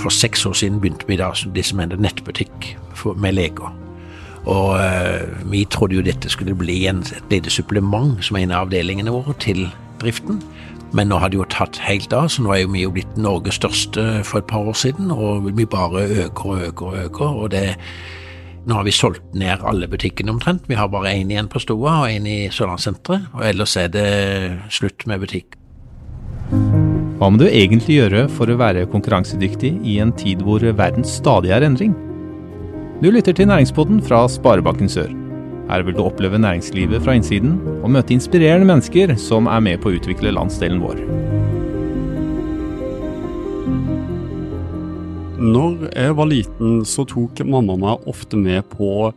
for seks år siden begynte vi da det som heter nettbutikk for, med leker. Og uh, vi trodde jo dette skulle bli en, et lite supplement som en av avdelingene våre til driften. Men nå har det jo tatt helt av, så nå er jo vi jo blitt Norges største for et par år siden, og vi bare øker og øker og øker. og det nå har vi solgt ned alle butikkene omtrent. Vi har bare én igjen på Stoa og én i Sørlandssenteret. Og ellers er det slutt med butikk. Hva må du egentlig gjøre for å være konkurransedyktig i en tid hvor verden stadig er endring? Du lytter til Næringspodden fra Sparebanken Sør. Her vil du oppleve næringslivet fra innsiden, og møte inspirerende mennesker som er med på å utvikle landsdelen vår. Når jeg var liten, så tok mamma meg ofte med på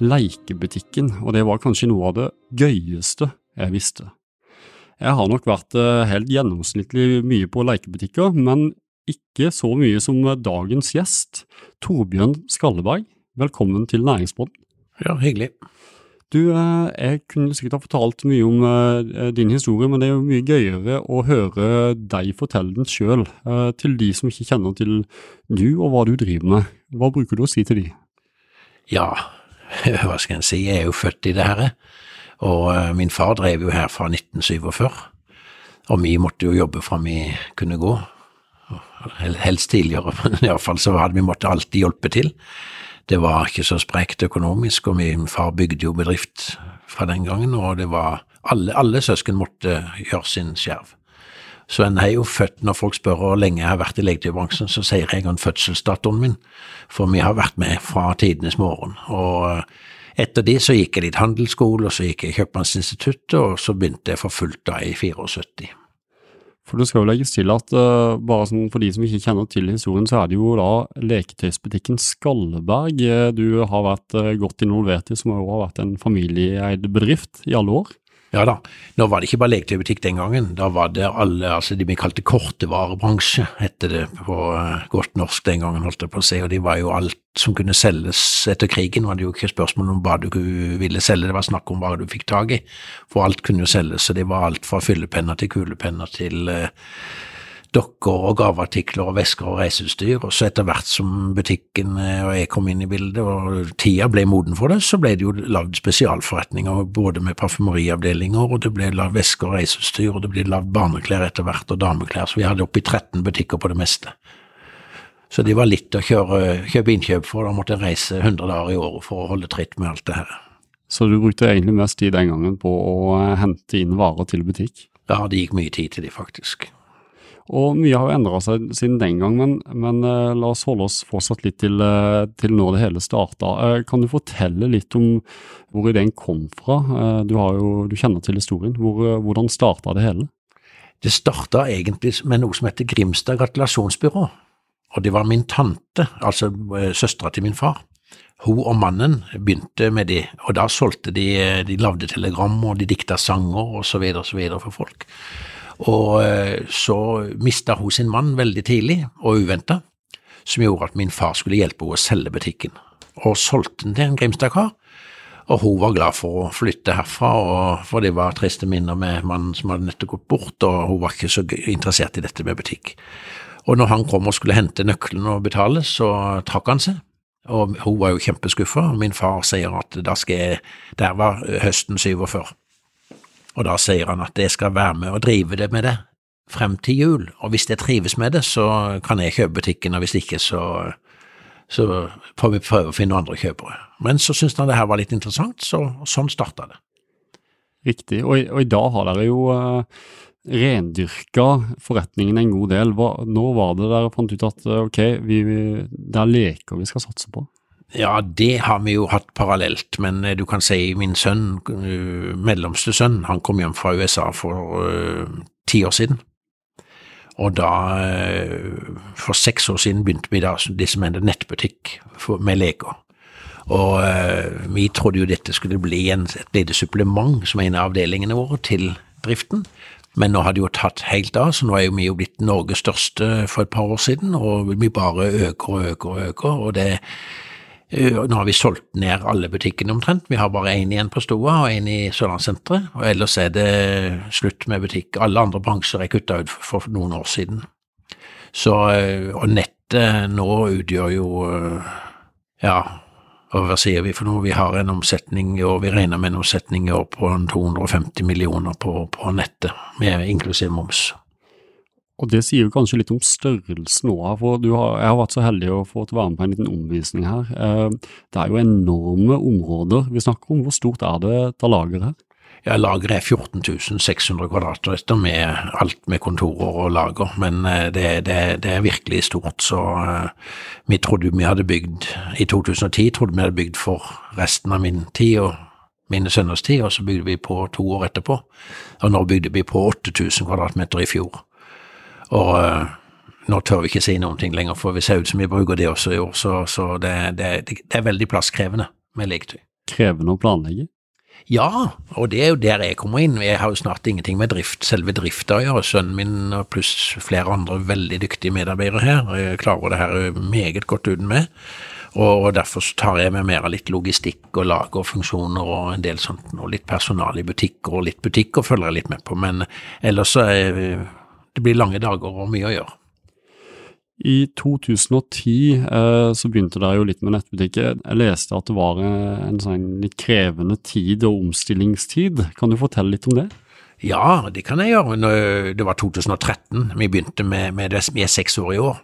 leikebutikken, og det var kanskje noe av det gøyeste jeg visste. Jeg har nok vært eh, helt gjennomsnittlig mye på lekebutikker, men ikke så mye som dagens gjest, Torbjørn Skalleberg. Velkommen til Næringsbånd. Ja, hyggelig. Du, eh, jeg kunne sikkert ha fortalt mye om eh, din historie, men det er jo mye gøyere å høre deg fortelle den sjøl, til de som ikke kjenner til du og hva du driver med. Hva bruker du å si til de? Ja, hva skal en si, jeg er jo født i det her. Og min far drev jo her fra 1947, og vi måtte jo jobbe fra vi kunne gå. Helst tidligere, men iallfall så hadde vi måttet alltid hjelpe til. Det var ikke så sprekt økonomisk, og min far bygde jo bedrift fra den gangen, og det var alle, alle søsken måtte gjøre sin skjerv. Så en er jo født, når folk spør hvor lenge jeg har vært i legetøybransjen, så sier jeg en fødselsdatoen min, for vi har vært med fra tidenes morgen. Og etter det så gikk jeg litt handelsskole, og så gikk jeg Kjøpmannsinstituttet, og så begynte jeg for fullt da i 74. For det skal jo legges til at uh, bare sånn for de som ikke kjenner til historien, så er det jo da leketøysbutikken Skalleberg du har vært uh, godt involvert i, som også har vært en familieeid bedrift i alle år? Ja da, nå var det ikke bare leketøybutikk den gangen. Da var det alle, altså de vi kalte kortevarebransje, het det på uh, godt norsk den gangen, holdt jeg på å si, og det var jo alt som kunne selges etter krigen. var det jo ikke spørsmål om hva du ville selge, det var snakk om hva du fikk tak i, for alt kunne jo selges, så det var alt fra fyllepenner til kulepenner til uh, dokker og gaveartikler og vesker og reiseutstyr, og så etter hvert som butikken eh, og jeg kom inn i bildet og tida ble moden for det, så ble det jo lagd spesialforretninger både med parfymeriavdelinger, og det ble lagd vesker og reiseutstyr, og det ble lagd barneklær etter hvert og dameklær, så vi hadde oppi 13 butikker på det meste. Så det var litt å kjøre, kjøpe innkjøp for, da måtte jeg reise 100 dager i året for å holde tritt med alt det her. Så du brukte egentlig mest tid den gangen på å eh, hente inn varer til butikk? Ja, det gikk mye tid til de, faktisk. Og mye har jo endra seg siden den gang, men, men uh, la oss holde oss fortsatt litt til, uh, til når det hele starta. Uh, kan du fortelle litt om hvor ideen kom fra? Du, jo, du, kjenner til historien. Hvor, hvordan starta det hele? Det starta egentlig med noe som heter Grimstad gratulasjonsbyrå. Og det var min tante, altså søstera til min far. Hun og mannen begynte med det, og da solgte de De lagde telegram, og de dikta sanger og så videre og så videre for folk. Og eh, så mista hun sin mann veldig tidlig og uventa, som gjorde at min far skulle hjelpe henne å selge butikken. Og solgte den til en Grimstad-kar. Og hun var glad for å flytte herfra, for det var triste minner med mannen som hadde nettopp gått bort, og hun var ikke så interessert i dette med butikk. Og når han kom og skulle hente nøkkelen og betale, så trakk han seg. Og hun var jo kjempeskuffa. Min far sier at da skal jeg Der var høsten 47. Og da sier han at jeg skal være med og drive det med det frem til jul, og hvis jeg trives med det, så kan jeg kjøpe butikken, og hvis ikke, så, så får vi prøve å finne andre kjøpere. Men så syntes han det her var litt interessant, så sånn starta det. Riktig, og, og, i dag har dere jo uh, rendyrka forretningen en god del. Hva, når var det dere fant ut at ok, vi, vi, det er leker vi skal satse på? Ja, det har vi jo hatt parallelt, men eh, du kan si min sønn, eh, mellomste sønn, han kom hjem fra USA for uh, ti år siden. Og da, for seks år siden, begynte vi da det som heter nettbutikk for, med leker. Og vi trodde jo dette skulle bli en, et lite supplement som en av avdelingene våre til driften. Men nå har det jo tatt helt av, så nå er jo vi jo blitt Norges største for et par år siden, og vi bare øker og øker og øker. og det Eh, nå har vi solgt ned alle butikkene omtrent, vi har bare én igjen på Stoa og én i Sørlandssenteret, og ellers er det slutt med butikk. Alle andre bransjer er kutta ut for noen år siden. Så, eh, og nettet nå utgjør jo eh, ja, hva sier vi for noe? Vi har en omsetning i år, vi regner med en omsetning i år på 250 millioner på, på nettet, med inklusiv moms. Og Det sier jo kanskje litt om størrelsen òg. for har, Jeg har vært så heldig å få være med på en liten omvisning her. Eh, det er jo enorme områder vi snakker om. Hvor stort er det til lager her? Ja, Lageret er 14.600 kvadratmeter med alt med kontorer og lager, men eh, det, det, det er virkelig stort. Så uh, vi trodde vi hadde bygd I 2010 trodde vi hadde bygd for resten av min tid og mine sønners tid, og så bygde vi på to år etterpå. Og nå bygde vi på 8000 kvadratmeter i fjor. Og uh, nå tør vi ikke si noen ting lenger, for vi ser ut som vi bruker det også i år, så, så det, det, det er veldig plasskrevende med leketøy. Krevende å planlegge? Ja, og det er jo der jeg kommer inn. Jeg har jo snart ingenting med drift, selve drifta å gjøre. Sønnen min pluss flere andre veldig dyktige medarbeidere her jeg klarer det her meget godt uten meg. Og derfor tar jeg med mer av litt logistikk og lager og en del sånt, og litt personal i butikker og litt butikker følger jeg litt med på. Men ellers så er det blir lange dager og mye å gjøre. I 2010 eh, så begynte dere jo litt med nettbutikker. Jeg leste at det var en sånn litt krevende tid og omstillingstid. Kan du fortelle litt om det? Ja, det kan jeg gjøre. Det var 2013 vi begynte med, med det. Vi er seks år i år.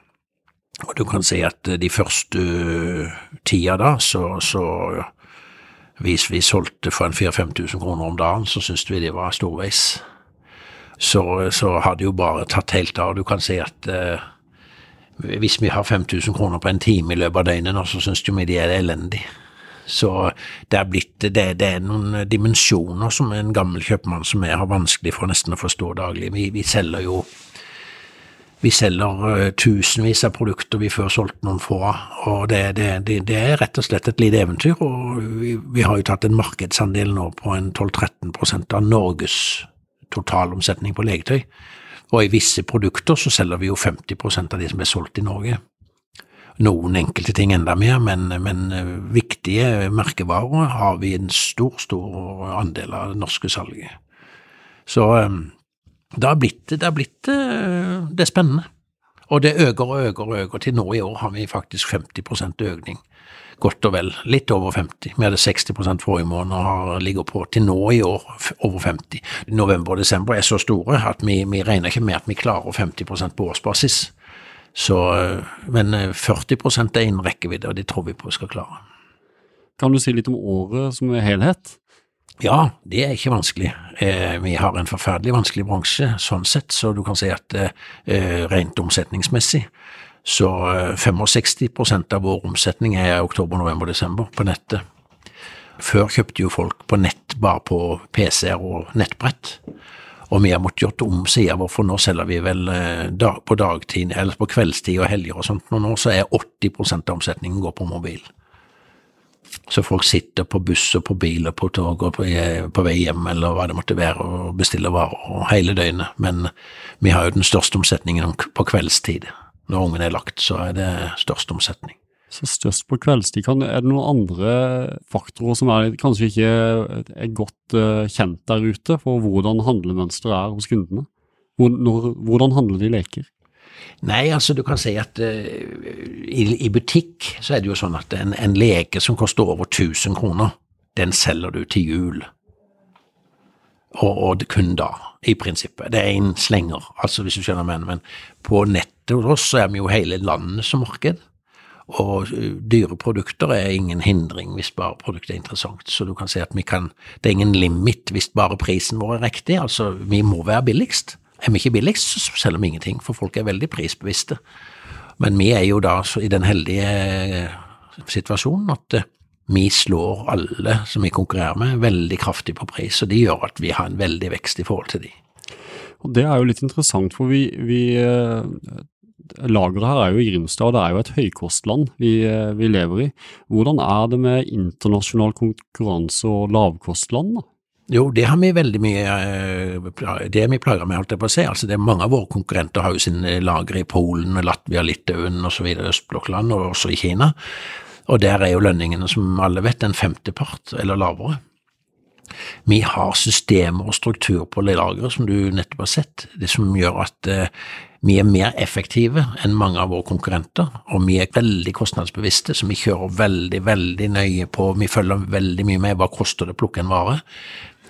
Og du kan si at de første uh, tida da, så, så hvis vi solgte for en 4000-5000 kroner om dagen, så syntes vi det var storveis. Så, så har det jo bare tatt helt av. Du kan si at eh, hvis vi har 5000 kroner på en time i løpet av døgnet nå, så syns vi de er elendig. Så det er blitt det, det, er noen dimensjoner som en gammel kjøpmann som jeg har vanskelig for nesten å forstå daglig. Vi, vi selger jo vi selger uh, tusenvis av produkter vi før solgte noen få av, og det, det, det, er rett og slett et lite eventyr. og vi, vi, har jo tatt en markedsandel nå på en 12-13% av Norges totalomsetning på legetøy. Og i visse produkter så selger vi jo 50% av de som er solgt i Norge. Noen enkelte ting enda mer, men, men eh, viktige merkevarer har vi en stor, stor andel av det norske salget. Så eh, det har blitt, det, har blitt, eh, det er spennende. Og det øker og øker og øker. Til nå i år har vi faktisk 50% økning godt og vel, litt over 50. Vi hadde 60% forrige måned og har, ligger på til nå i år over 50. November og desember er så store at vi, vi regner ikke med at vi klarer 50 på årsbasis. Så, men 40% er innen rekkevidde, og det tror vi på vi skal klare. Kan du si litt om året som helhet? Ja, det er ikke vanskelig. Eh, vi har en forferdelig vanskelig bransje sånn sett, så du kan si at eh, rent omsetningsmessig så 65 eh, av vår omsetning er oktober, november, desember på nettet. Før kjøpte jo folk på nett bare på PC-er og nettbrett. Og vi har måttet gjort om sida vår, for nå selger vi vel dag, på dagtid, eller på kveldstid og helger og sånt. Og nå så er 80% av omsetningen går på mobil. Så folk sitter på buss og på bil og på tog og på, eh, på vei hjem eller hva det måtte være og bestiller varer hele døgnet. Men vi har jo den største omsetningen på kveldstid når ungen er lagt, så er det størst omsetning. Så størst på kveldstid. Er det noen andre faktorer som er, kanskje ikke er godt uh, kjent der ute for hvordan handlemønsteret er hos kundene? Hvordan handler de leker? Nei, altså du kan si at uh, i, i, butikk så er det jo sånn at en, en leke som koster over 1000 kroner, den selger du til jul. Og, og kun da, i prinsippet. Det er en slenger, altså hvis du skjønner mener. Men på nettet hos oss så er vi jo hele landet som marked. Og eh, dyre produkter er ingen hindring hvis bare produktet er interessant. Så du kan si at vi kan, det er ingen limit hvis bare prisen vår er riktig. Altså, vi må være billigst. Er vi ikke billigst, så selger vi ingenting, for folk er veldig prisbevisste. Men vi er jo da i den heldige eh, situasjonen at eh, vi slår alle som vi konkurrerer med, veldig kraftig på pris, og det gjør at vi har en veldig vekst i forhold til de. Og Det er jo litt interessant, for vi, vi lageret her er jo i Grimstad, og det er jo et høykostland vi, eh, vi, lever i. Hvordan er det med internasjonal konkurranse og lavkostland? da? Jo, det har vi veldig mye eh, Det er vi plaga med, holdt jeg på å si. Altså, det er Mange av våre konkurrenter har jo sine lagre i Polen, Latvia, Litauen osv., østblokkland, og også i Kina. Og der er jo lønningene, som alle vet, en femtepart eller lavere. Vi har systemer og struktur på lageret, som du nettopp har sett, det som gjør at eh, Vi er mer effektive enn mange av våre konkurrenter, og vi er veldig kostnadsbevisste, så vi kjører veldig, veldig nøye på Vi følger veldig mye med hva koster det å plukke en vare.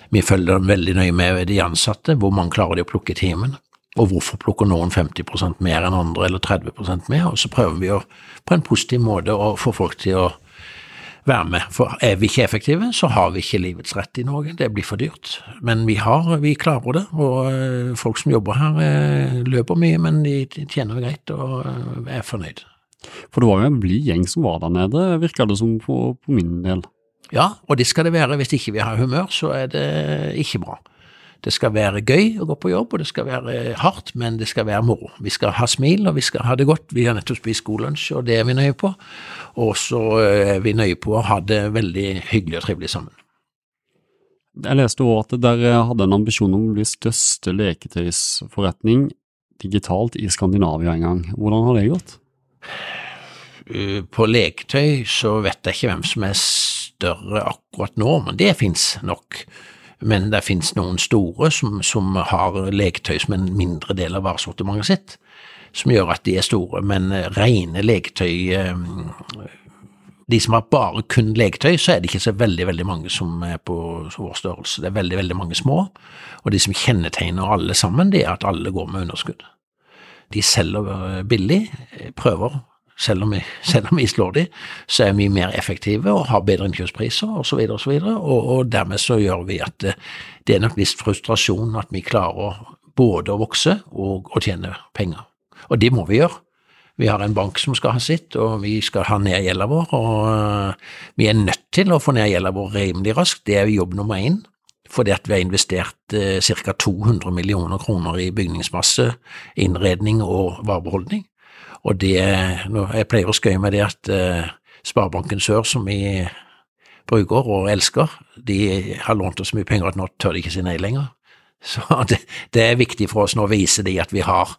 Vi følger veldig nøye med de ansatte, hvor mange klarer de å plukke timen, og hvorfor plukker noen 50% mer enn andre, eller 30% mer, og så prøver vi å, på en positiv måte å få folk til å være med. For er vi ikke effektive, så har vi ikke livets rett i Norge. Det blir for dyrt. Men vi har, vi klarer det, og eh, folk som jobber her eh, løper mye, men de tjener greit og eh, er fornøyd. For det var jo en blid gjeng som var der nede, virka det som på, på min del. Ja, og det skal det være. Hvis ikke vi har humør, så er det ikke bra. Det skal være gøy å gå på jobb, og det skal være hardt, men det skal være moro. Vi skal ha smil, og vi skal ha det godt. Vi har nettopp spist god lunsj, og det er vi nøye på. Og så eh, er vi nøye på å ha det veldig hyggelig og trivelig sammen. Jeg leste også at dere hadde en ambisjon om å bli største leketøysforretning digitalt i Skandinavia en gang. Hvordan har det gått? Eh, på leketøy så vet jeg ikke hvem som er større akkurat nå, men det fins nok men det finnes noen store som, som har leketøy som en mindre del av varesortimentet sitt, som gjør at de er store. Men eh, rene leketøy eh, De som har bare kun leketøy, så er det ikke så veldig veldig mange som er på vår størrelse. Det er veldig veldig mange små, og de som kjennetegner alle sammen, det er at alle går med underskudd. De selger eh, billig, prøver selv om, vi, selv om vi slår de, så er vi mer effektive og har bedre innkjøpspriser osv. Og, videre, og, og dermed så gjør vi at det, det er nok viss frustrasjon at vi klarer både å vokse og å tjene penger. Og det må vi gjøre. Vi har en bank som skal ha sitt, og vi skal ha ned gjelda vår. og Vi er nødt til å få ned gjelda vår rimelig raskt, det er jobb nummer én. Fordi at vi har investert eh, ca. 200 millioner kroner i bygningsmasse, innredning og varebeholdning. Og det, Jeg pleier å skøye med det at uh, Sparebanken Sør, som vi bruker og elsker, de har lånt oss mye penger at nå tør de ikke si nei lenger. Så det, det er viktig for oss nå å vise de at vi har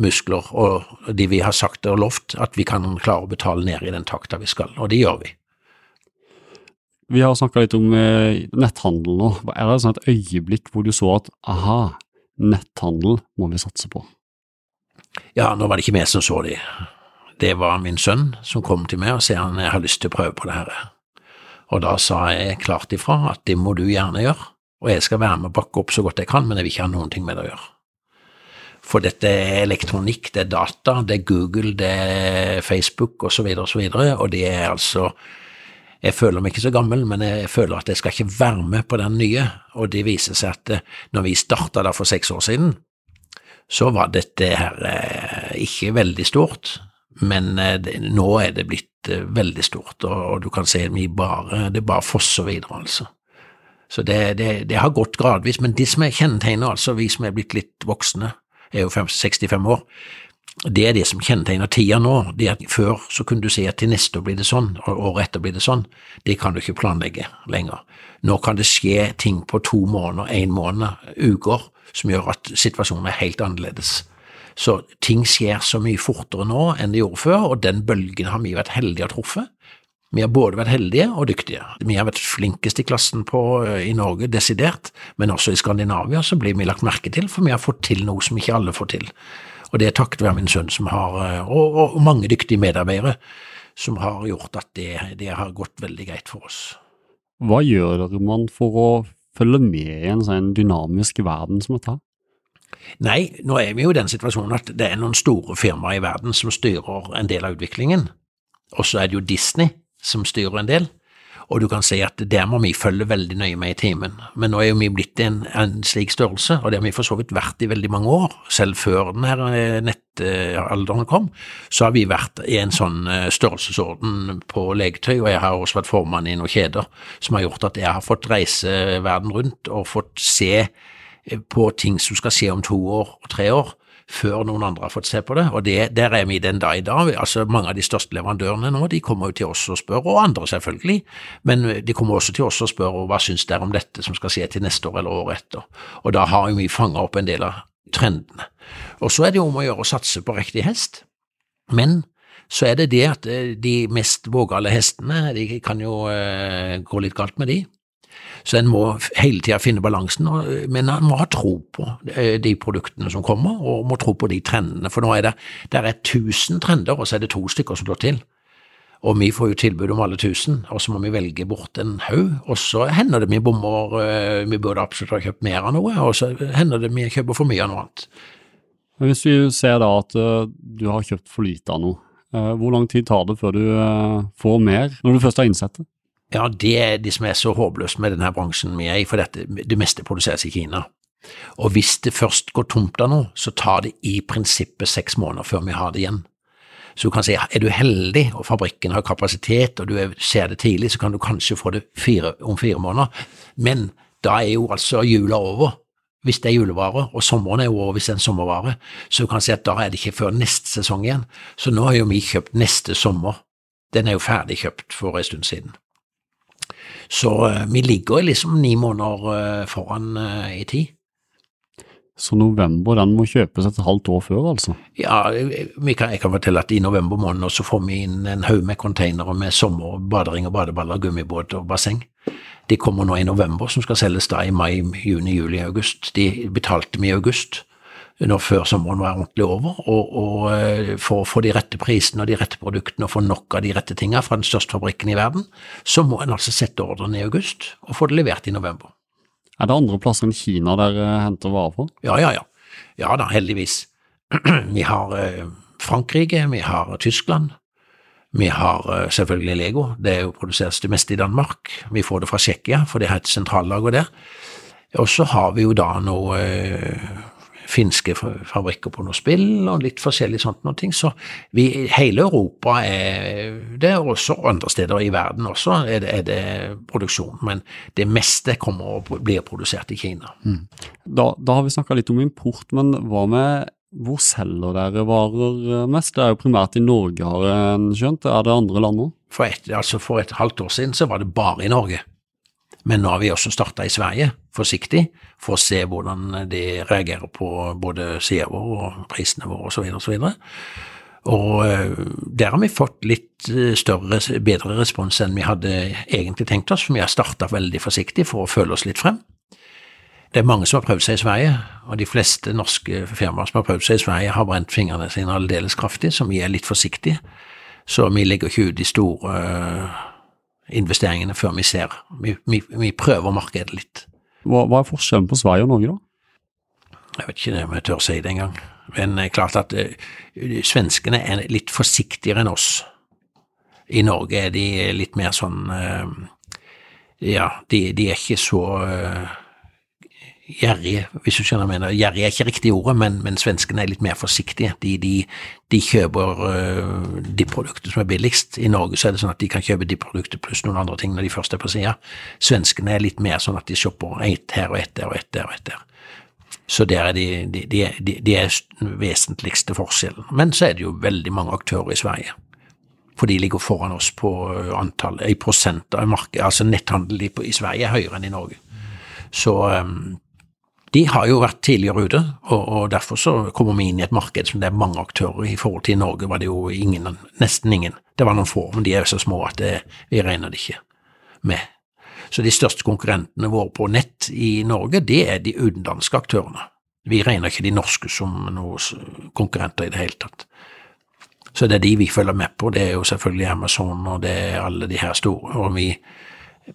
muskler, og de vi har sagt og lovt, at vi kan klare å betale ned i den takta vi skal, og det gjør vi. Vi har snakka litt om eh, netthandel nå. Er det sånn et øyeblikk hvor du så at aha, netthandel må vi satse på? Ja, nå var det ikke vi som så de. Det var min sønn som kom til meg og sa han jeg har lyst til å prøve på det her. Og da sa jeg klart ifra at det må du gjerne gjøre, og jeg skal være med og bakke opp så godt jeg kan, men jeg vil ikke ha noen ting med det å gjøre. For dette er elektronikk, det er data, det er Google, det er Facebook osv., og, så videre, og det er altså jeg føler meg ikke så gammel, men jeg føler at jeg skal ikke være med på den nye, og det viser seg at eh, når vi starta da for seks år siden, så var dette her eh, ikke veldig stort, men eh, nå er det blitt eh, veldig stort, og, du kan se vi bare, det bare fosser videre, altså. Så det, det, det, har gått gradvis, men de som er kjennetegner, altså vi som er blitt litt voksne, er jo 65 år, det er det som kjennetegner tida nå. det at Før så kunne du si at til neste år blir det sånn, og året etter blir det sånn. Det kan du ikke planlegge lenger. Nå kan det skje ting på to måneder, én måned, uker, som gjør at situasjonen er helt annerledes. Så ting skjer så mye fortere nå enn det gjorde før, og den bølgen har vi vært heldige å ha. Vi har både vært heldige og dyktige. Vi har vært flinkest i klassen på, eh, i Norge, desidert, men også i Skandinavia så blir vi lagt merke til, for vi har fått til noe som ikke alle får til. Og det er takket være min sønn som har, eh, og, og mange dyktige medarbeidere som har gjort at det, det har gått veldig greit for oss. Hva gjør man for å følge med i en sånn dynamisk verden som dette? Nei, nå er vi jo i den situasjonen at det er noen store firmaer i verden som styrer en del av utviklingen, og så er det jo Disney som styrer en del og du kan si at der må vi følge veldig nøye med i timen. Men nå er jo vi blitt en, en slik størrelse, og det har vi for så vidt vært i veldig mange år. Selv før denne eh, nettalderen kom, så har vi vært i en sånn eh, størrelsesorden på leketøy, og jeg har også vært formann i noen kjeder som har gjort at jeg har fått reise verden rundt og fått se eh, på ting som skal skje om to år og tre år før noen andre har fått se på det, og det, der er vi den dag i dag. Altså Mange av de største leverandørene nå de kommer jo til oss og spør, og andre selvfølgelig, men de kommer også til oss og spør hva syns dere om dette som skal skje til neste år eller året etter. Og da har vi fanga opp en del av trendene. Og så er det jo om å gjøre å satse på riktig hest, men så er det det at eh, de mest vågale hestene, de kan jo uh, gå litt galt med de. Så en må hele tida finne balansen, men en må ha tro på eh, de produktene som kommer, og må tro på de trendene. For nå er det, der er 1000 trender, og så er det to stykker som slår til. Og vi får jo tilbud om alle tusen, og så må vi velge bort en haug. Og så hender det vi bommer, eh, vi burde absolutt ha kjøpt mer av noe, og så hender det vi kjøper for mye av noe annet. Hvis vi ser da at uh, du har kjøpt for lite av noe, hvor lang tid tar det før du får mer, når du først har innsett det? Ja, det er det som er så håpløst med denne bransjen vi er i, for dette, det meste produseres i Kina. Og hvis det først går tomt av noe, så tar det i prinsippet seks måneder før vi har det igjen. Så du kan si, er du heldig og fabrikken har kapasitet og du ser det tidlig, så kan du kanskje få det fire, om fire måneder. Men da er jo altså jula over, hvis det er julevare, og sommeren er jo over hvis det er en sommervare. Så du kan si at da er det ikke før neste sesong igjen. Så nå har jo vi kjøpt neste sommer. Den er jo ferdig kjøpt for en stund siden. Så uh, vi ligger liksom ni måneder uh, foran uh, i tid. Så november den må kjøpes et halvt år før, altså? Ja, kan, jeg kan fortelle at i november måned så får vi inn en haug med containere med sommer, badering og badeballer, gummibåt og basseng. De kommer nå i november, som skal selges da i mai, juni, juli, august. De betalte vi i august, når før sommeren var ordentlig over. Og, og eh, for å få de rette prisene og de rette produktene og få nok av de rette tingene fra den største fabrikken i verden, så må en altså sette ordren i august og få det levert i november. Er det andre plasser enn Kina dere henter varer fra? Ja, ja, ja. Ja da, heldigvis. vi har eh, Frankrike, vi har Tyskland. Vi har eh, selvfølgelig Lego, det er jo produseres det meste i Danmark. Vi får det fra Tsjekkia, for det har et sentrallager der. Og så har vi jo da noe eh, finske fabrikker på noe spill og litt forskjellig sånt noe ting. Så vi, hele Europa er det, og også andre steder i verden også er det, er det produksjon. Men det meste kommer og blir produsert i Kina. Mm. Da, da, har vi snakka litt om import, men hva med hvor selger dere varer mest? Det er jo primært i Norge, har en skjønt. Er det andre land òg? For, altså for et halvt år siden så var det bare i Norge. Men nå har vi også starta i Sverige, forsiktig, for å se hvordan de reagerer på både sida vår og prisene våre osv. videre. Og og der har vi fått litt eh, større, bedre respons enn vi hadde egentlig tenkt oss, for vi har starta veldig forsiktig for å føle oss litt frem. Det er mange som har prøvd seg i Sverige, og de fleste norske firmaer som har prøvd seg i Sverige, har brent fingrene sine aldeles kraftig, så vi er litt forsiktige. Så vi legger ikke ut de store investeringene før vi ser. Vi, vi, vi prøver markedet litt. Hva, hva, er forskjellen på Sverige og Norge, da? Jeg vet ikke om jeg tør si det engang. Men det er klart at uh, svenskene er litt forsiktigere enn oss. I Norge er de litt mer sånn uh, Ja, de, de, er ikke så uh, gjerrige, hvis du skjønner hva jeg mener. Gjerrige er ikke riktig ordet, men, men svenskene er litt mer forsiktige. De, de, de kjøper uh, de produktene som er billigst. I Norge så er det sånn at de kan kjøpe de produktene pluss noen andre ting når de først er på sida. Svenskene er litt mer sånn at de shopper ett her og ett der og ett der og ett der. Så der er de, de, de, de er vesentligste forskjellen. Men så er det jo veldig mange aktører i Sverige. For de ligger foran oss på antallet, i prosent av markedet. Altså netthandel i, Sverige er høyere enn i Norge. Så um, de har jo vært tidligere ute, og, og, derfor så kommer vi inn i et marked som det er mange aktører i. forhold til Norge var det jo ingen, nesten ingen. Det var noen få, men de er så små at det, vi regner det ikke med. Så de største konkurrentene våre på nett i Norge, det er de utenlandske aktørene. Vi regner ikke de norske som noen konkurrenter i det hele tatt. Så det er de vi følger med på. Det er jo selvfølgelig Amazon og det er alle de her store. og vi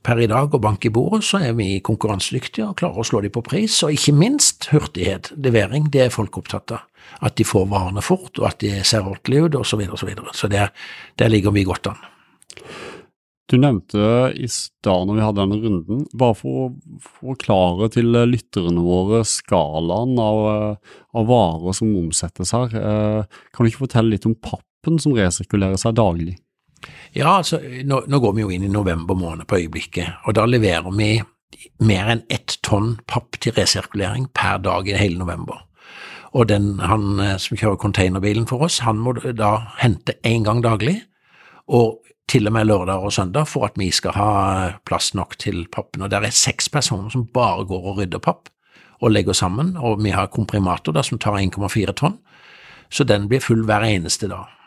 Per i dag og banke i bordet så er vi konkurransedyktige og klarer å slå dem på pris, og ikke minst hurtighet, levering, det er folk opptatt av. At de får varene fort, og at de ser ordentlige ut, osv. Så, videre, og så, så der, der ligger vi godt an. Du nevnte i stad når vi hadde denne runden, bare for å forklare til lytterne våre skalaen av, av, varer som omsettes her. Eh, kan du ikke fortelle litt om pappen som resirkulerer seg daglig? Ja, altså, nå, nå, går vi jo inn i november måned på øyeblikket, og da leverer vi mer enn ett tonn papp til resirkulering per dag i hele november. Og den, han eh, som kjører containerbilen for oss, han må da hente én gang daglig, og til og med lørdag og søndag for at vi skal ha plass nok til pappen. Og det er seks personer som bare går og rydder papp og legger sammen, og vi har komprimator da som tar 1,4 tonn, så den blir full hver eneste dag.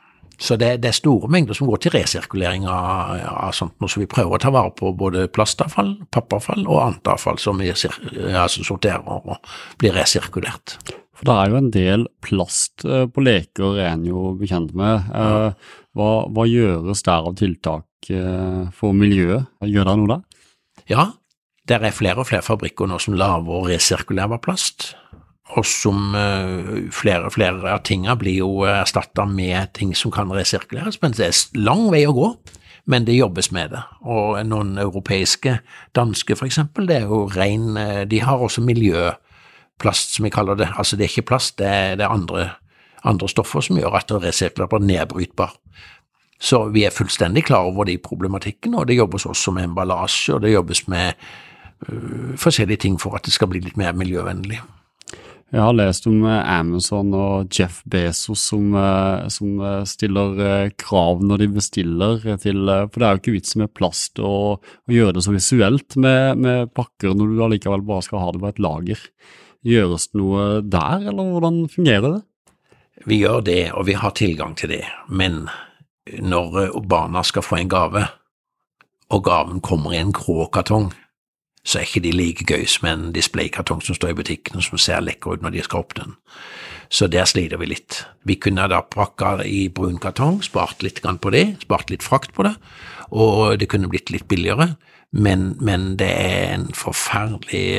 Så det, det, er store mengder som går til resirkulering av, av sånt, så vi prøver å ta vare på både plastavfall, pappavfall og annet avfall som vi altså sorterer og blir resirkulert. For det er jo en del plast eh, på leker, er en jo bekjent med. Eh, hva, hva gjøres der av tiltak eh, for miljøet? Gjør dere noe der? Ja, det er flere og flere fabrikker nå som lager resirkulerbar plast og som uh, flere og flere av tingene blir jo erstatta med ting som kan resirkuleres, men det er lang vei å gå. Men det jobbes med det, og noen europeiske, danske for eksempel, det er jo ren eh, De har også miljøplast, som vi kaller det. Altså det er ikke plast, det er, det er andre, andre, stoffer som gjør at det er resirkulerbar, nedbrytbar. Så vi er fullstendig klar over de problematikken, og det jobbes også med emballasje, og det jobbes med uh, forskjellige ting for at det skal bli litt mer miljøvennlig. Jeg har lest om eh, Amazon og Jeff Bezos som, eh, som eh, stiller krav når de bestiller til For det er jo ikke vits med plast og, og gjøre det så visuelt med, med, pakker når du allikevel bare skal ha det på et lager. Gjøres det noe der, eller hvordan fungerer det? Vi gjør det, og vi har tilgang til det. Men når barna skal få en gave, og gaven kommer i en grå kartong, så er ikke de like gøy som en displaykartong som står i butikken og som ser lekker ut når de skal åpne den. Så der sliter vi litt. Vi kunne da pakka i brun kartong, spart litt på det, spart litt frakt på det, og det kunne blitt litt billigere, men, men det er en forferdelig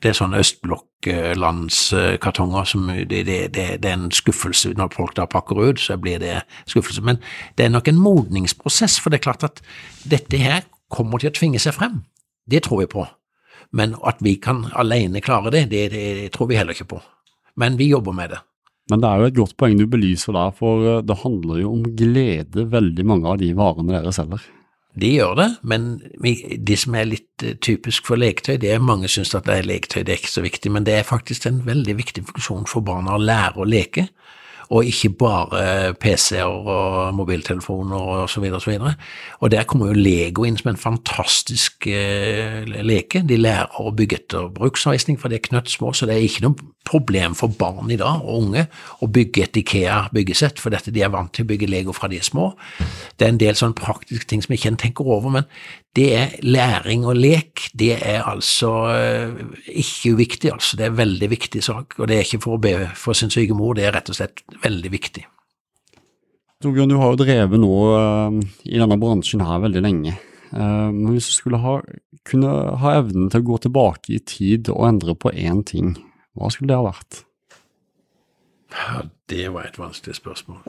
Det er sånne østblokklandskartonger som det, det, det, det, er en skuffelse når folk da pakker ut, så blir det skuffelse. Men det er nok en modningsprosess, for det er klart at dette her kommer til å tvinge seg frem. Det tror vi på. Men at vi kan alene klare det, det, det tror vi heller ikke på. Men vi jobber med det. Men det er jo et godt poeng du belyser der, for eh, det handler jo om glede, veldig mange av de varene dere selger. De gjør det, men det som er litt eh, typisk for leketøy, det er mange syns at det er leketøy, det er ikke så viktig, men det er faktisk en veldig viktig funksjon for barna å lære å leke og ikke bare PC-er og mobiltelefoner og så videre og så videre. Og der kommer jo Lego inn som en fantastisk eh, leke. De lærer å bygge etter bruksanvisning, for de er knøtt små, så det er ikke noe problem for barn i dag og unge å bygge et Ikea-byggesett, for dette de er vant til å bygge Lego fra de er små. Det er en del sånne praktiske ting som ikke en tenker over, men det er læring og lek. Det er altså eh, ikke uviktig, altså. Det er en veldig viktig sak. Og det er ikke for å be for sin syke mor, det er rett og slett veldig viktig. Torbjørn, du har jo drevet nå uh, i denne bransjen her veldig lenge. Uh, men hvis du skulle ha, kunne ha evnen til å gå tilbake i tid og endre på én ting, hva skulle det ha vært? Ja, det var et vanskelig spørsmål.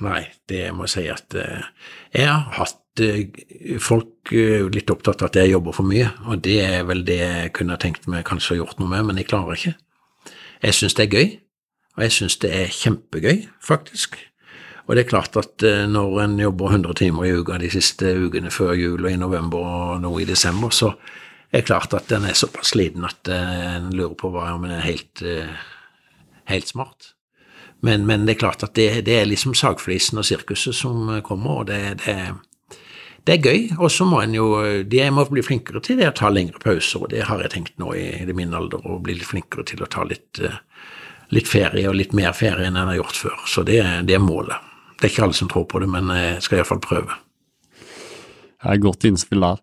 Nei, det må jeg si at uh, jeg har hatt uh, Folk uh, litt opptatt av at jeg jobber for mye, og det er vel det jeg kunne tenkt meg kanskje å gjort noe med, men jeg klarer ikke. Jeg syns det er gøy, og jeg syns det er kjempegøy, faktisk. Og det er klart at når en jobber 100 timer i uka de siste ukene før jul og i november og nå i desember, så er det klart at en er såpass sliten at en lurer på hva om en er helt, helt smart. Men, men, det er klart at det, det er liksom sagflisen og sirkuset som kommer, og det, det, det er gøy. Og så må en jo Det må bli flinkere til, det å ta lengre pauser, og det har jeg tenkt nå i, i min alder, å bli litt flinkere til å ta litt, eh, litt, ferie, og litt mer ferie enn jeg har gjort før. Så det, er målet. Det er ikke alle som tror på det, men jeg skal iallfall prøve. Det er godt innspill der.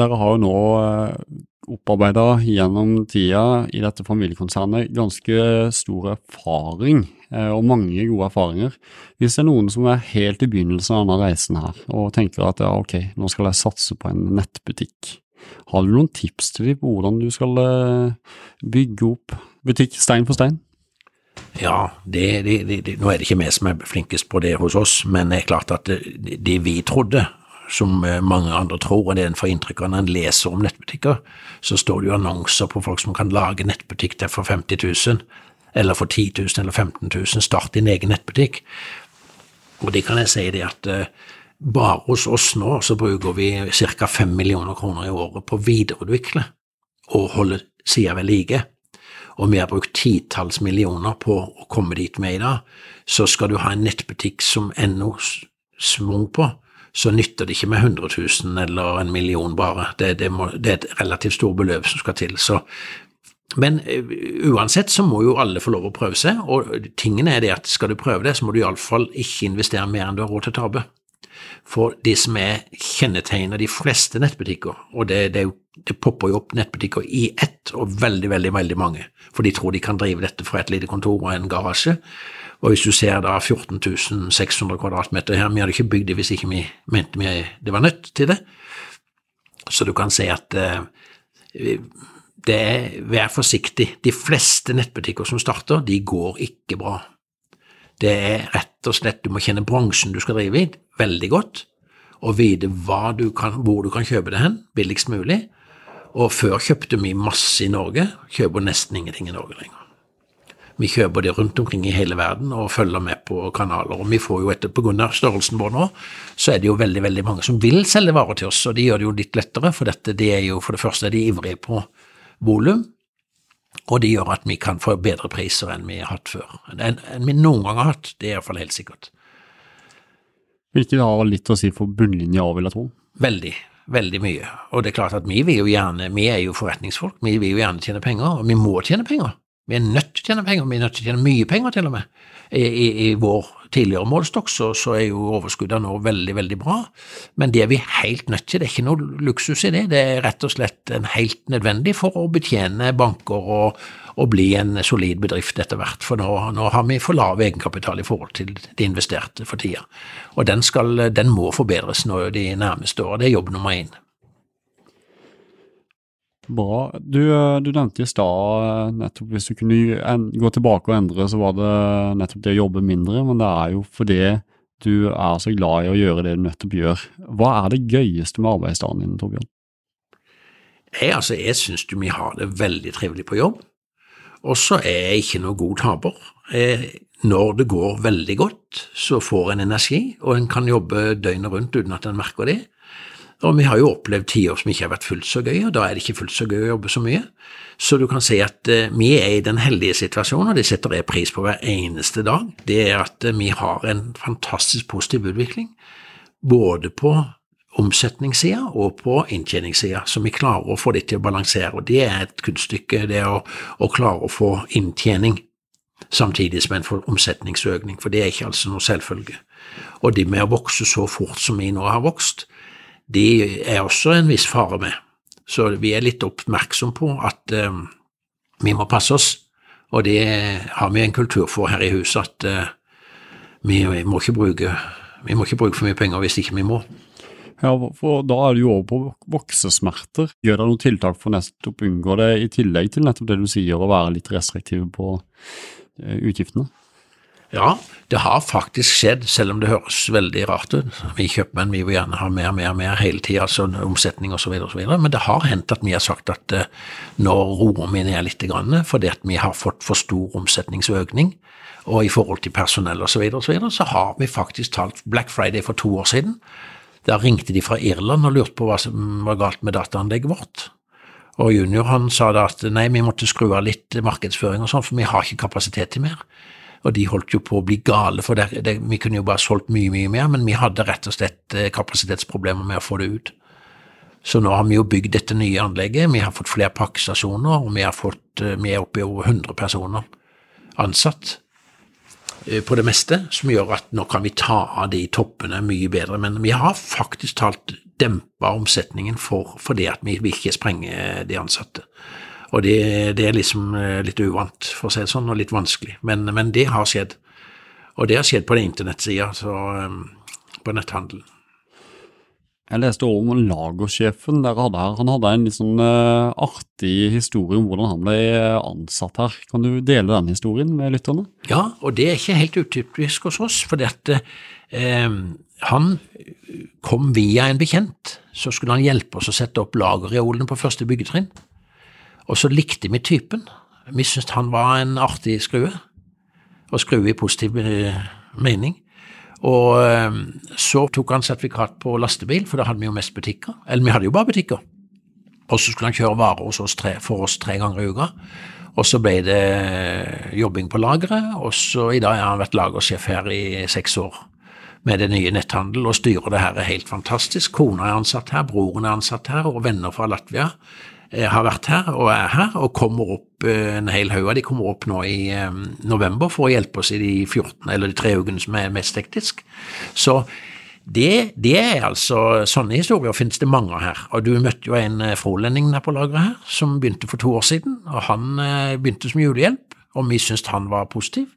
Dere har jo nå eh, opparbeida gjennom tida i dette familiekonsernet ganske stor erfaring, eh, og mange gode erfaringer. Hvis det er noen som er helt i begynnelsen av denne reisen her, og tenker at ja, ok, nå skal jeg satse på en nettbutikk, har du noen tips til dem på hvordan du skal eh, bygge opp butikk stein for stein? Ja, det, det, det, nå er det ikke vi som er flinkest på det hos oss, men det er klart at det, vi trodde som eh, mange andre tror, og det en får inntrykk av når en leser om nettbutikker, så står det jo annonser på folk som kan lage nettbutikk der for 50 000, eller for 10 000 eller 15 000, start din egen nettbutikk. Og det kan jeg si det at uh, bare hos oss nå så bruker vi ca. 5 millioner kroner i året på å videreutvikle og holde sida ved like. Og vi har brukt titalls millioner på å komme dit vi er i dag. Så skal du ha en nettbutikk som ennå svung på, så nytter det ikke med 100 000 eller en million bare. Det, det, må, det er et relativt stort beløp som skal til. Så Men eh, uansett så må jo alle få lov å prøve seg, og tingene er det at skal du prøve det, så må du iallfall ikke investere mer enn du har råd til å tape. For det som er kjennetegnet de fleste nettbutikker, og det, det, det, popper jo opp nettbutikker i ett, og veldig, veldig, veldig mange, for de tror de kan drive dette fra et lite kontor og en garasje. Og hvis du ser da 14.600 kvadratmeter her, vi hadde ikke bygd det hvis ikke vi mente vi det var nødt til det, så du kan si at eh, det er, vær forsiktig. De fleste nettbutikker som starter, de går ikke bra. Det er rett og slett, du må kjenne bransjen du skal drive i veldig godt, og vite du kan, hvor du kan kjøpe det hen, billigst mulig. Og før kjøpte vi masse i Norge, kjøper nesten ingenting i Norge lenger. Vi kjøper det rundt omkring i hele verden og følger med på kanaler. Og vi får jo etter, av størrelsen vår nå, så er det jo veldig veldig mange som vil selge varer til oss, og de gjør det jo litt lettere, for dette, de er jo for det første er de ivrige på volum, og det gjør at vi kan få bedre priser enn vi har hatt før. Enn, enn vi noen gang har hatt, det er iallfall helt sikkert. Hvilket har litt å si for bunnlinja òg, vil jeg tro? Veldig. Veldig mye. Og det er klart at vi vil jo gjerne, vi er jo forretningsfolk, vi vil jo gjerne tjene penger, og vi må tjene penger. Vi er nødt til å tjene penger, vi er nødt til å tjene mye penger til og med. I, i, i vår tidligere målestokk så, så, er jo overskuddene nå veldig, veldig bra, men det er vi helt nødt til. Det er ikke noe luksus i det, det er rett og slett helt nødvendig for å betjene banker og, og bli en solid bedrift etter hvert. For nå, nå, har vi for lav egenkapital i forhold til de investerte for tida. Og den, skal, den må forbedres nå de nærmeste årene. Det er jobb nummer én. Bra. Du, eh, du nevnte i stad eh, nettopp hvis du kunne gå tilbake og endre, så var det nettopp det å jobbe mindre, men det er jo fordi du er så glad i å gjøre det du nettopp gjør. Hva er det gøyeste med arbeidsdagen din, Torbjørn? Jeg, altså, jeg syns vi har det veldig trivelig på jobb, og så er jeg ikke noe god taper. Jeg, når det går veldig godt, så får en energi, og en kan jobbe døgnet rundt uten at en merker det. Og vi har jo opplevd tiår som ikke har vært fullt så gøy, og da er det ikke fullt så gøy å jobbe så mye. Så du kan si at uh, vi er i den heldige situasjonen, og det setter jeg pris på hver eneste dag, det er at uh, vi har en fantastisk positiv utvikling, både på omsetningssida og på inntjeningssida, så vi klarer å få det til å balansere. og Det er et kunststykke, det å, å klare å få inntjening samtidig som en får omsetningsøkning, for det er ikke altså noe selvfølge. Og det med å vokse så fort som vi nå har vokst, de er også en viss fare med. Så vi er litt oppmerksom på at eh, vi må passe oss, og det har vi en kultur for her i huset, at eh, vi, vi, må bruke, vi, må ikke bruke, for mye penger hvis ikke vi må. Ja, for Da er det jo over på voksesmerter. Gjør dere noen tiltak for nettopp å unngå det, i tillegg til nettopp det du sier, å være litt restriktiv på uh, utgiftene? Ja, det har faktisk skjedd, selv om det høres veldig rart ut. Vi kjøpmenn vi vil gjerne ha mer, mer, mer hele tida, altså omsetning osv., osv. Men det har hendt at vi har sagt at uh, nå roer vi ned litt, grann, fordi at vi har fått for stor omsetningsøkning. Og i forhold til personell osv., så, videre, og så, videre, så har vi faktisk talt Black Friday for to år siden. Da ringte de fra Irland og lurte på hva som var galt med dataanlegget vårt. Og junior han sa da at nei, vi måtte skru av litt markedsføring og sånn, for vi har ikke kapasitet til mer og de holdt jo på å bli gale, for det, det, vi kunne jo bare solgt mye, mye mer, men vi hadde rett og slett eh, kapasitetsproblemer med å få det ut. Så nå har vi jo bygd dette nye anlegget, vi har fått flere pakkestasjoner, og vi, fått, eh, vi er oppe i over 100 personer ansatt eh, på det meste, som gjør at nå kan vi ta av de toppene mye bedre. Men vi har faktisk talt dempa omsetningen for, fordi at vi, vil ikke sprenger de ansatte. Og det, det, er liksom eh, litt uvant, for å si det sånn, og litt vanskelig. Men, men det har skjedd. Og det har skjedd på den internettsida, så um, på netthandelen. Jeg leste om lagersjefen dere hadde her. Han hadde en litt sånn uh, artig historie om hvordan han ble ansatt her. Kan du dele den historien med lytterne? Ja, og det er ikke helt utypisk hos oss. For dette, han kom via en bekjent. Så skulle han hjelpe oss å sette opp lagerreolene på første byggetrinn. Og så likte vi typen. Vi syntes han var en artig skrue, og skrue i positiv eh, mening. Og eh, så tok han sertifikat på lastebil, for da hadde vi jo mest butikker. Eller vi hadde jo bare butikker. Og så skulle han kjøre varer hos oss tre, for oss tre ganger i uka. Og så ble det eh, jobbing på lageret, og så i dag har han vært lagersjef her i seks år med det nye netthandel og styrer det her er helt fantastisk. Kona er ansatt her, broren er ansatt her, og venner fra Latvia har vært her og er her, og kommer opp eh, en hel haug av de kommer opp nå i eh, november for å hjelpe oss i de 14 eller de tre ukene som er mest hektisk. Så det, det, er altså Sånne historier finnes det mange av her. Og Du møtte jo en frolending der på lageret her, som begynte for to år siden. og Han begynte som julehjelp, og vi syntes han var positiv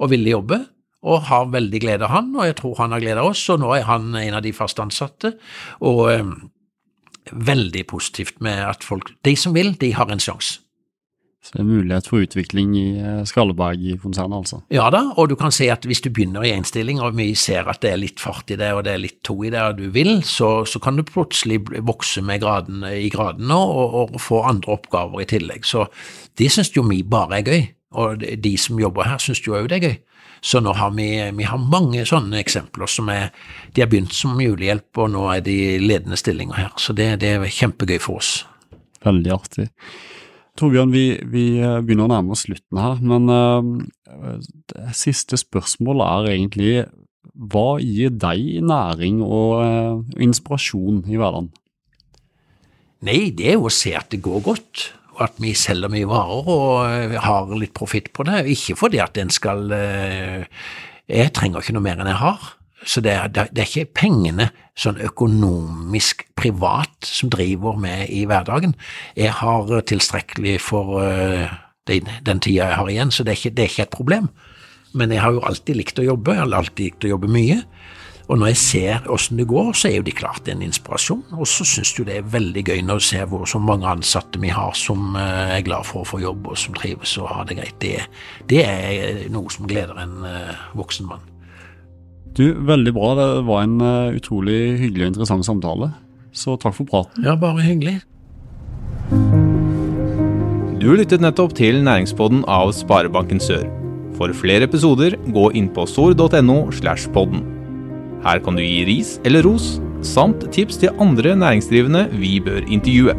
og ville jobbe og har veldig glede av han, og jeg tror han har glede av oss, og nå er han en av de fast ansatte. Og eh, veldig positivt med at folk, de som vil, de har en sjanse. Så det er mulighet for utvikling i eh, Skalleberg-konsernet, altså? Ja da, og du kan se at hvis du begynner i én stilling, og vi ser at det er litt fart i det, og det er litt to i det, og du vil, så, så kan du plutselig vokse med graden, i gradene og, og, få andre oppgaver i tillegg. Så det syns jo vi bare er gøy, og de som jobber her syns jo òg det er gøy. Så nå har vi, vi har mange sånne eksempler som er De har begynt som julehjelp, og nå er de ledende stillinger her. Så det, det er kjempegøy for oss. Veldig artig. Torbjørn, vi, vi begynner å nærme oss slutten her, men uh, det siste spørsmålet er egentlig hva gir deg næring og uh, inspirasjon i hverdagen? Nei, det er jo å se at det går godt at vi selger mye varer og har litt profitt på det. Ikke fordi at en skal eh, Jeg trenger ikke noe mer enn jeg har. Så det er, det er ikke pengene sånn økonomisk privat som driver med i hverdagen. Jeg har tilstrekkelig for eh, den, den tida jeg har igjen, så det er, ikke, det er ikke et problem. Men jeg har jo alltid likt å jobbe, jeg har alltid likt å jobbe mye. Og når jeg ser åssen det går, så er jo de klart en inspirasjon. Og så syns du det er veldig gøy når du ser hvor så mange ansatte vi har som eh, er glad for å få jobb, og som trives og har det greit. Det, det er noe som gleder en uh, voksen mann. Du, veldig bra. Det var en uh, utrolig hyggelig og interessant samtale. Så takk for praten. Ja, bare hyggelig. Du lyttet nettopp til Næringspodden av Sparebanken Sør. For flere episoder, gå inn på sor.no slash podden. Her kan du gi ris eller ros, samt tips til andre næringsdrivende vi bør intervjue.